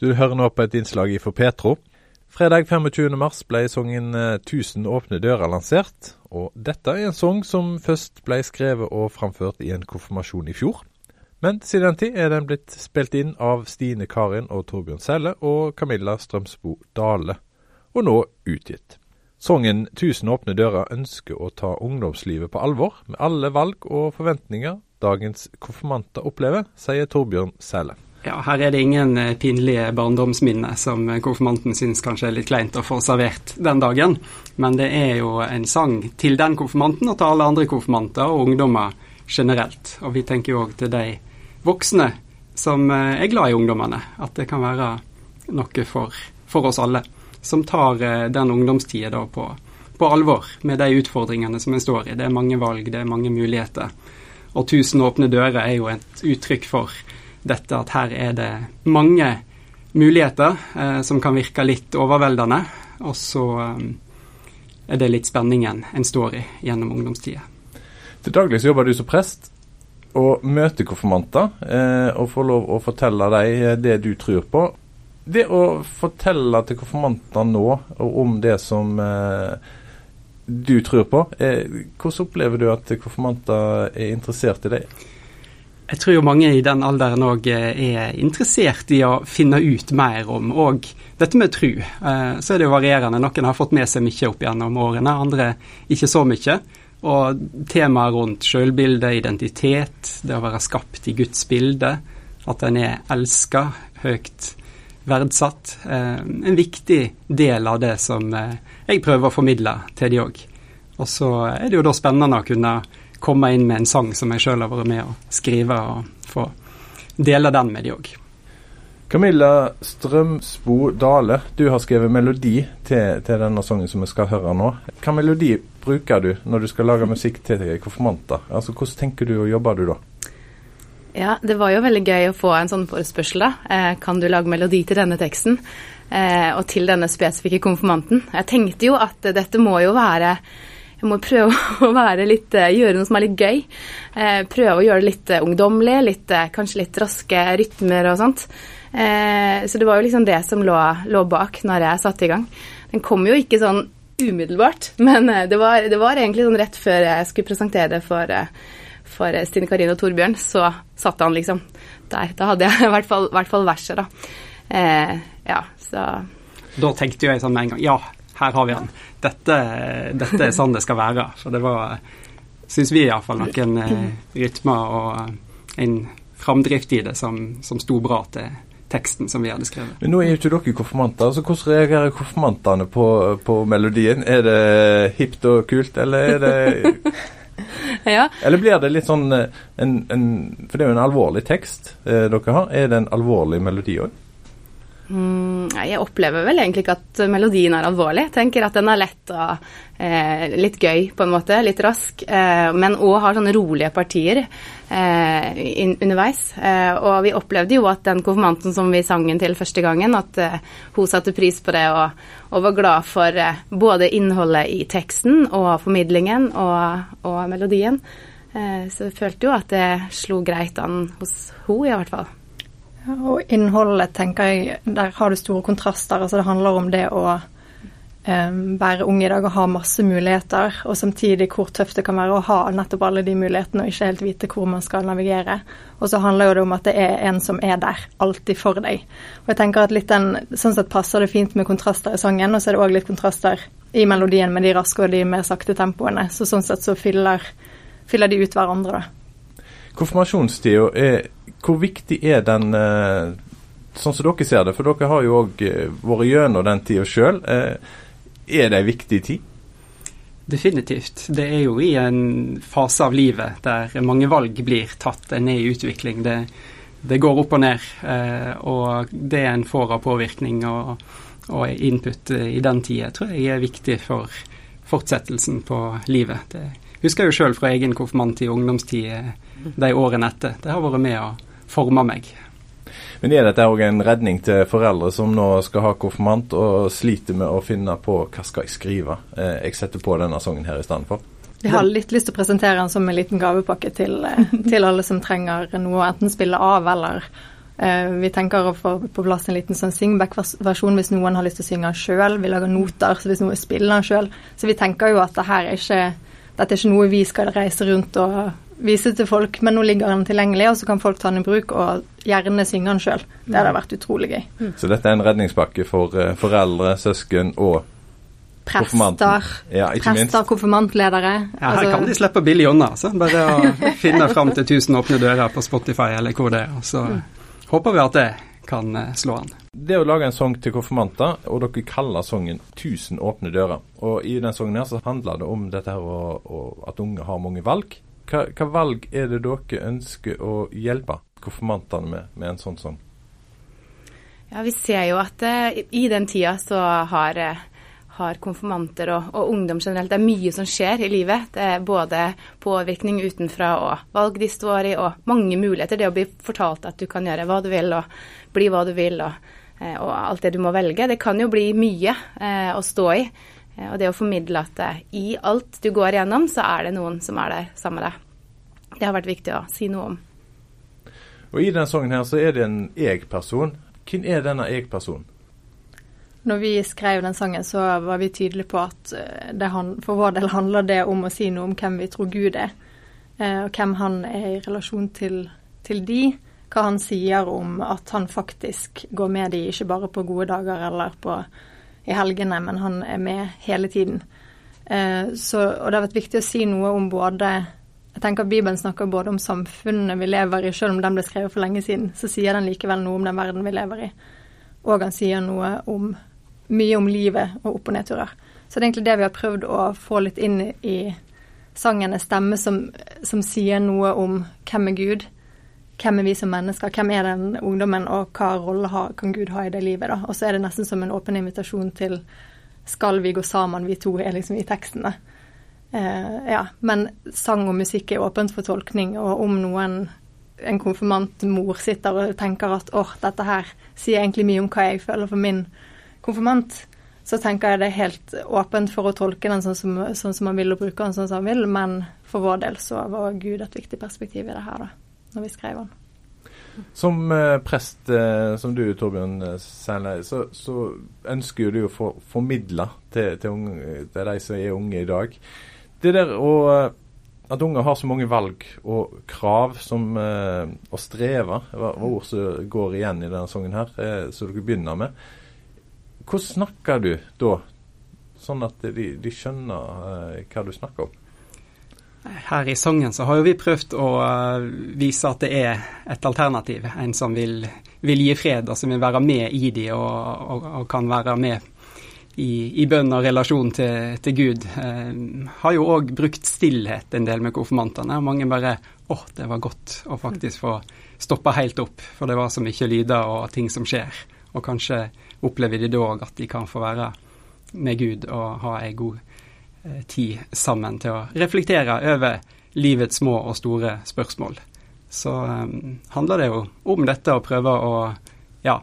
Du hører nå på et innslag fra Petro. Fredag 25. mars ble sangen 'Tusen åpne dører' lansert. Og dette er en sang som først ble skrevet og framført i en konfirmasjon i fjor. Men siden den tid er den blitt spilt inn av Stine Karin og Torbjørn Selle og Camilla Strømsbo Dale, og nå utgitt. Sangen 'Tusen åpne dører' ønsker å ta ungdomslivet på alvor, med alle valg og forventninger dagens konfirmanter opplever, sier Torbjørn Sæle. Ja, her er det ingen eh, pinlige barndomsminner som eh, konfirmanten syns kanskje er litt kleint å få servert den dagen. Men det er jo en sang til den konfirmanten og til alle andre konfirmanter og ungdommer generelt. Og vi tenker jo òg til de voksne som eh, er glad i ungdommene. At det kan være noe for, for oss alle. Som tar den ungdomstida på, på alvor med de utfordringene som en står i. Det er mange valg, det er mange muligheter. Og 'Tusen åpne dører' er jo et uttrykk for dette at her er det mange muligheter eh, som kan virke litt overveldende. Og så eh, er det litt spenningen en står i gjennom ungdomstida. Til daglig så jobber du som prest og møter konfirmanter eh, og får lov å fortelle dem eh, det du tror på. Det å fortelle til konfirmanter nå om det som eh, du tror på. Eh, hvordan opplever du at konfirmanter er interessert i deg? Jeg tror jo mange i den alderen òg eh, er interessert i å finne ut mer om og dette med tru. Eh, så er det jo varierende. Noen har fått med seg mye opp gjennom årene, andre ikke så mye. Og temaer rundt sjølbilde, identitet, det å være skapt i Guds bilde, at en er elska, høyt verdsatt. En viktig del av det som jeg prøver å formidle til de òg. Og så er det jo da spennende å kunne komme inn med en sang som jeg sjøl har vært med å skrive, og få dele den med de òg. Camilla Strømsbo Dale, du har skrevet melodi til, til, denne sangen som vi skal høre nå. Hvilken melodi bruker du når du skal lage musikk til konfirmanter? Altså, Hvordan tenker du og jobber du da? Ja, det var jo veldig gøy å få en sånn forespørsel, da. Eh, kan du lage melodi til denne teksten? Eh, og til denne spesifikke konfirmanten. Jeg tenkte jo at dette må jo være jeg må prøve å litt, eh, gjøre noe som er litt gøy. Eh, prøve å gjøre det litt eh, ungdommelig, litt, kanskje litt raske rytmer og sånt. Så det var jo liksom det som lå, lå bak når jeg satte i gang. Den kom jo ikke sånn umiddelbart, men det var, det var egentlig sånn rett før jeg skulle presentere det for, for Stine Karine og Torbjørn, så satte han liksom der. Da hadde jeg i hvert fall, hvert fall verset, da. Eh, ja, så Da tenkte jeg sånn med en gang Ja, her har vi han. Dette, dette er sånn det skal være. Så det var, syns vi iallfall, noen eh, rytmer og eh, en framdrift i det som, som sto bra til teksten som vi hadde skrevet. Men Nå er jo ikke dere konfirmanter, så hvordan reagerer konfirmantene på, på melodien? Er det hipt og kult, eller er det ja. Eller blir det litt sånn eh, en, en, For det er jo en alvorlig tekst eh, dere har. Er det en alvorlig melodi òg? Mm, jeg opplever vel egentlig ikke at melodien er alvorlig. Jeg tenker at den er lett og eh, litt gøy, på en måte. Litt rask. Eh, men òg har sånne rolige partier eh, in, underveis. Eh, og vi opplevde jo at den konfirmanten som vi sang den til første gangen, at eh, hun satte pris på det og, og var glad for eh, både innholdet i teksten og formidlingen og, og melodien. så jeg følte jo at det slo greit an hos hun i hvert fall. Og innholdet, tenker jeg, der har du store kontraster. Altså det handler om det å um, være ung i dag og ha masse muligheter, og samtidig hvor tøft det kan være å ha nettopp alle de mulighetene og ikke helt vite hvor man skal navigere. Og så handler det om at det er en som er der, alltid for deg. Og jeg tenker at litt den, Sånn sett passer det fint med kontraster i sangen, og så er det òg litt kontraster i melodien med de raske og de mer sakte tempoene. Så sånn sett så fyller, fyller de ut hverandre, da. Konfirmasjonstida er hvor viktig er den, eh, sånn som dere ser det, for dere har jo òg eh, vært gjennom den tida sjøl. Eh, er det ei viktig tid? Definitivt. Det er jo i en fase av livet der mange valg blir tatt. En er i utvikling. Det, det går opp og ned. Og det en får av påvirkning og, og input i den tida, tror jeg er viktig for fortsettelsen på livet. Det husker jeg jo sjøl fra egen konfirmanttid og ungdomstid de årene etter. Det har vært med å forma meg. Men er dette òg en redning til foreldre som nå skal ha konfirmant og sliter med å finne på hva skal jeg skrive? Eh, jeg setter på denne sangen her i stedet for. Vi har litt lyst til å presentere den som en liten gavepakke til, eh, til alle som trenger noe å enten spille av eller Eh, vi tenker å få på plass en liten sånn singback-versjon hvis noen har lyst til å synge den sjøl. Vi lager noter så hvis noen spiller den sjøl. Så vi tenker jo at det her er ikke, dette er ikke noe vi skal reise rundt og vise til folk, men nå ligger den tilgjengelig, og så kan folk ta den i bruk og gjerne synge den sjøl. Det hadde vært utrolig gøy. Mm. Så dette er en redningspakke for uh, foreldre, søsken og Prester, ja, prester konfirmantledere. Ja, her altså, kan de slippe billig unna. Så bare å finne fram til 1000 åpne dører på Spotify eller hvor det er. Så mm. håper vi at det kan uh, slå an. Det å lage en sang til konfirmanter, og dere kaller sangen 1000 åpne dører. Og i den sangen her så handler det om dette her og, og at unge har mange valg. Hva, hva, valg er det dere ønsker å hjelpe konfirmantene med, med en sånn sånn? Ja, Vi ser jo at eh, i den tida så har, uh, har konfirmanter og, og, ungdom generelt Det er mye som skjer i livet. Det er både påvirkning utenfra og valg de står i, og mange muligheter. Det å bli fortalt at du kan gjøre hva du vil og bli hva du vil, og, eh, og alt det du må velge. Det kan jo bli mye å stå i. Eh, og det å formidle at eh, i alt du går igjennom, så er det noen som er der sammen med deg. Det har vært viktig å si noe om. Og I denne sangen her så er det en jeg-person. Hvem er denne jeg-personen? Når vi skrev den sangen, så var vi tydelige på at eh, for vår del handler det om å si noe om hvem vi tror Gud er. Og hvem han er i relasjon til, til de. Hva han sier om at han faktisk går med de, ikke bare på gode dager eller på i helgene, men han er med hele tiden. Eh, så, og det har vært viktig å si noe om både jeg tenker at Bibelen snakker både om samfunnet vi lever i, selv om den ble skrevet for lenge siden, så sier den likevel noe om den verden vi lever i. Og han sier noe om mye om livet og opp- og nedturer. Så det er egentlig det vi har prøvd å få litt inn i sangen, en stemme som, som sier noe om hvem er Gud, hvem er vi som mennesker, hvem er den ungdommen, og hva rolle kan Gud ha i det livet? da? Og så er det nesten som en åpen invitasjon til skal vi gå sammen, vi to, er liksom i tekstene. Eh, ja, Men sang og musikk er åpent for tolkning, og om noen en konfirmantmor sitter og tenker at åh, dette her sier egentlig mye om hva jeg føler for min konfirmant, så tenker jeg det er helt åpent for å tolke den sånn som, sånn som man vil, og bruke den sånn som man vil, men for vår del så var Gud et viktig perspektiv i det her, da når vi skrev den. Som eh, prest, eh, som du Torbjørn eh, så, så, ønsker du å få formidle til, til, til, de som er unge i dag. Det der å at unge har så mange valg og krav som eh, å streve, var ord som går igjen i denne sangen her, eh, som dere begynner med. Hvordan snakker du da, sånn at de, de skjønner eh, hva du snakker om? Her i Sogn så har jo vi prøvd å uh, vise at det er et alternativ. En som vil, vil gi fred, og som vil være med i de og, og, og kan være med i, i bønn og relasjon til, til Gud. Eh, har jo òg brukt stillhet en del med konfirmantene. Mange bare Å, det var godt å faktisk få stoppa helt opp, for det var så mye lyder og ting som skjer. Og kanskje opplever de da òg at de kan få være med Gud og ha ei god Eh, tid sammen til å reflektere over livets små og store spørsmål. Så um, handler det jo om dette å prøve å ja,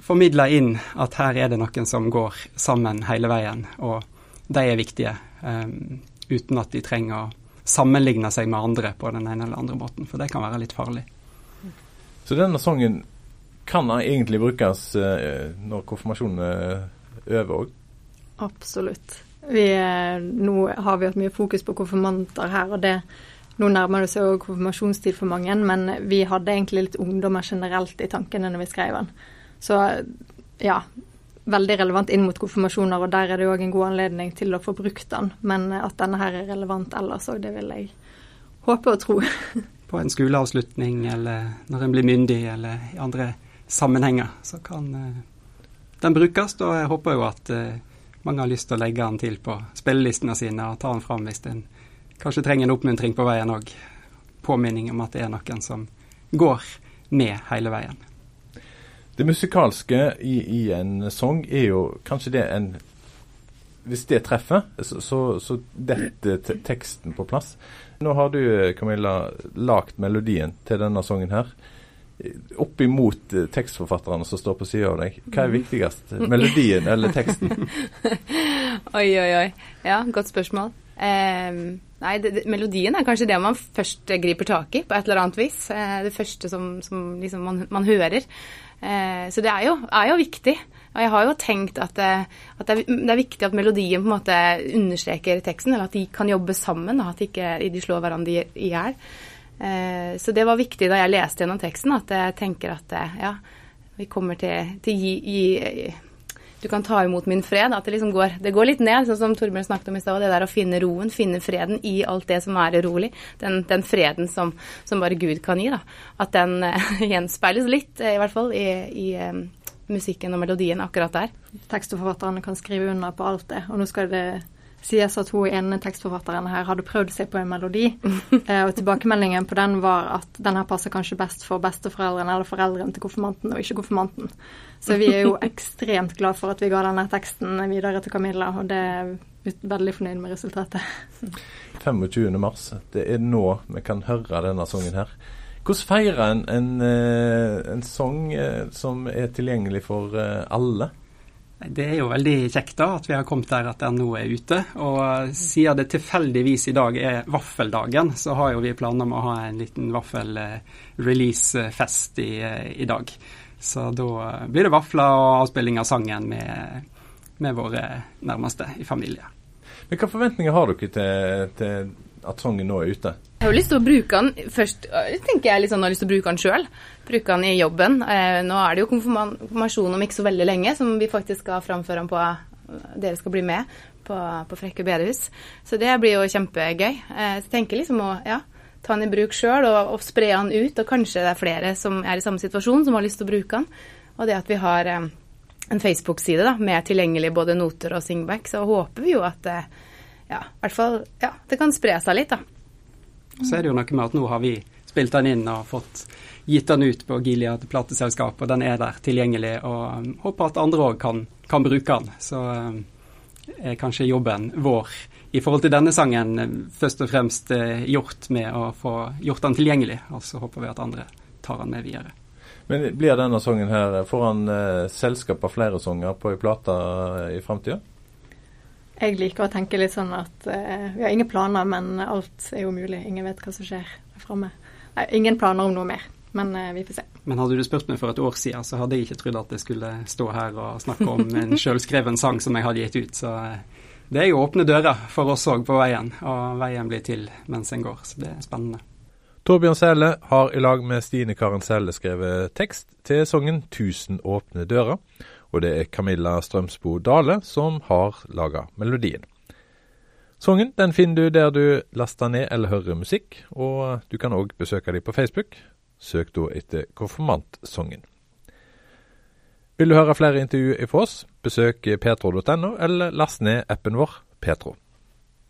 formidle inn at her er det noen som går sammen hele veien, og de er viktige. Um, uten at de trenger å sammenligne seg med andre på den ene eller andre måten, for det kan være litt farlig. Så denne sangen kan egentlig brukes uh, når konfirmasjonen er over òg? Absolutt. Vi, nå har vi hatt mye fokus på konfirmanter her, og det, nå nærmer det seg jo konfirmasjonstid for mange, men vi hadde egentlig litt ungdommer generelt i tankene når vi skrev den. Så ja, veldig relevant inn mot konfirmasjoner, og der er det òg en god anledning til å få brukt den. Men at denne her er relevant ellers òg, det vil jeg håpe og tro. På en skoleavslutning, eller når en blir myndig, eller i andre sammenhenger, så kan uh, den brukes. Og jeg håper jo at uh, mange har lyst til å legge den til på spillelistene sine og ta den fram hvis en kanskje trenger en oppmuntring på veien òg. Påminning om at det er noen som går med hele veien. Det musikalske i, i en sang er jo kanskje det en Hvis det treffer, så, så, så detter teksten på plass. Nå har du, Camilla, lagt melodien til denne sangen her opp imot eh, tekstforfatterne som står på sida av deg, hva er mm. viktigst? Melodien eller teksten? oi, oi, oi. Ja, godt spørsmål. Um, Nei, det, det, melodien er kanskje det man først griper tak i på et eller annet vis. Uh, det første som, som liksom man, man, hører. Uh, så det er jo, er jo, viktig. Og jeg har jo tenkt at, at det, er, det, er, viktig at melodien på en måte understreker teksten, eller at de kan jobbe sammen, og at de ikke de slår hverandre i hjel. Eh, så det var viktig da jeg leste gjennom teksten, at jeg tenker at ja, vi kommer til, til gi, gi du kan ta imot min fred. At det liksom går, det går litt ned, sånn som Torbjørn snakket om i stad. Det der å finne roen, finne freden i alt det som er urolig. Den, den freden som, som, bare Gud kan gi. da. At den uh, gjenspeiles litt, i hvert fall, i, i musikken og melodien akkurat der. Tekstforfatterne kan skrive under på alt det. Og nå skal det sies at hun ene tekstforfatteren her hadde prøvd seg på en melodi. eh, og tilbakemeldingen på den var at den her passer kanskje best for besteforeldrene eller foreldrene til konfirmanten, og ikke konfirmanten. Så vi er jo ekstremt glad for at vi ga denne teksten videre til Camilla, og det er veldig fornøyd med resultatet. 25. mars, det er nå vi kan høre denne sangen her. Hvordan feirer en en, eh, en sang eh, som er tilgjengelig for alle? Det er jo veldig kjekt da at vi har kommet der at den nå er ute. Og siden det tilfeldigvis i dag er vaffeldagen, så har jo vi planer om å ha en liten vaffel-release-fest i, i, dag. Så da blir det vafler og avspilling av sangen med, med våre nærmeste i familie. Men Hvilke forventninger har dere til, til at sangen nå er ute? Jeg har jo lyst til å bruke den først tenker jeg liksom, jeg har lyst til å bruke den sjøl. Bruke den i jobben. Eh, nå er det jo konfirmasjon om ikke så veldig lenge som vi faktisk skal framføre han på Dere skal bli med på, på Frekke bedehus. Så det blir jo kjempegøy. Eh, jeg tenker liksom å ja, ta den i bruk sjøl og, og, spre den ut. Og kanskje det er flere som er i samme situasjon som har lyst til å bruke den. Og det at vi har eh, en Facebook-side med tilgjengelig både noter og singback, så håper vi jo at ja, i hvert fall ja, det kan spre seg litt, da. Så er det jo noe med at nå har vi spilt den inn og fått gitt den ut på Gilead plateselskap, og den er der tilgjengelig. Og um, håper at andre òg kan, kan, bruke den. Så um, er kanskje jobben vår i forhold til denne sangen um, først og fremst uh, gjort med å få gjort den tilgjengelig. Og så håper vi at andre tar den med videre. Men blir denne sangen her foran eh, selskap av flere sanger på ei plate uh, i framtida? Jeg liker å tenke litt sånn at eh, vi har ingen planer, men alt er jo mulig. Ingen vet hva som skjer framme. Ingen planer om noe mer, men uh, vi får se. Men hadde du spurt meg for et år siden, så hadde jeg ikke trodd at jeg skulle stå her og snakke om en sjølskreven sang som jeg hadde gitt ut. Så uh, det er jo åpne dører for oss òg på veien, og veien blir til mens en går. Så det er spennende. Torbjørn Selle har i lag med Stine Karen Selle skrevet tekst til sangen 'Tusen åpne dører'. Og det er Camilla Strømsbo Dale som har laga melodien. Sangen den finner du der du laster ned eller hører musikk, og du kan òg besøke dem på Facebook. Søk da etter Konfirmantsangen. Vil du høre flere intervjuer fra oss, besøk petro.no, eller last ned appen vår Petro.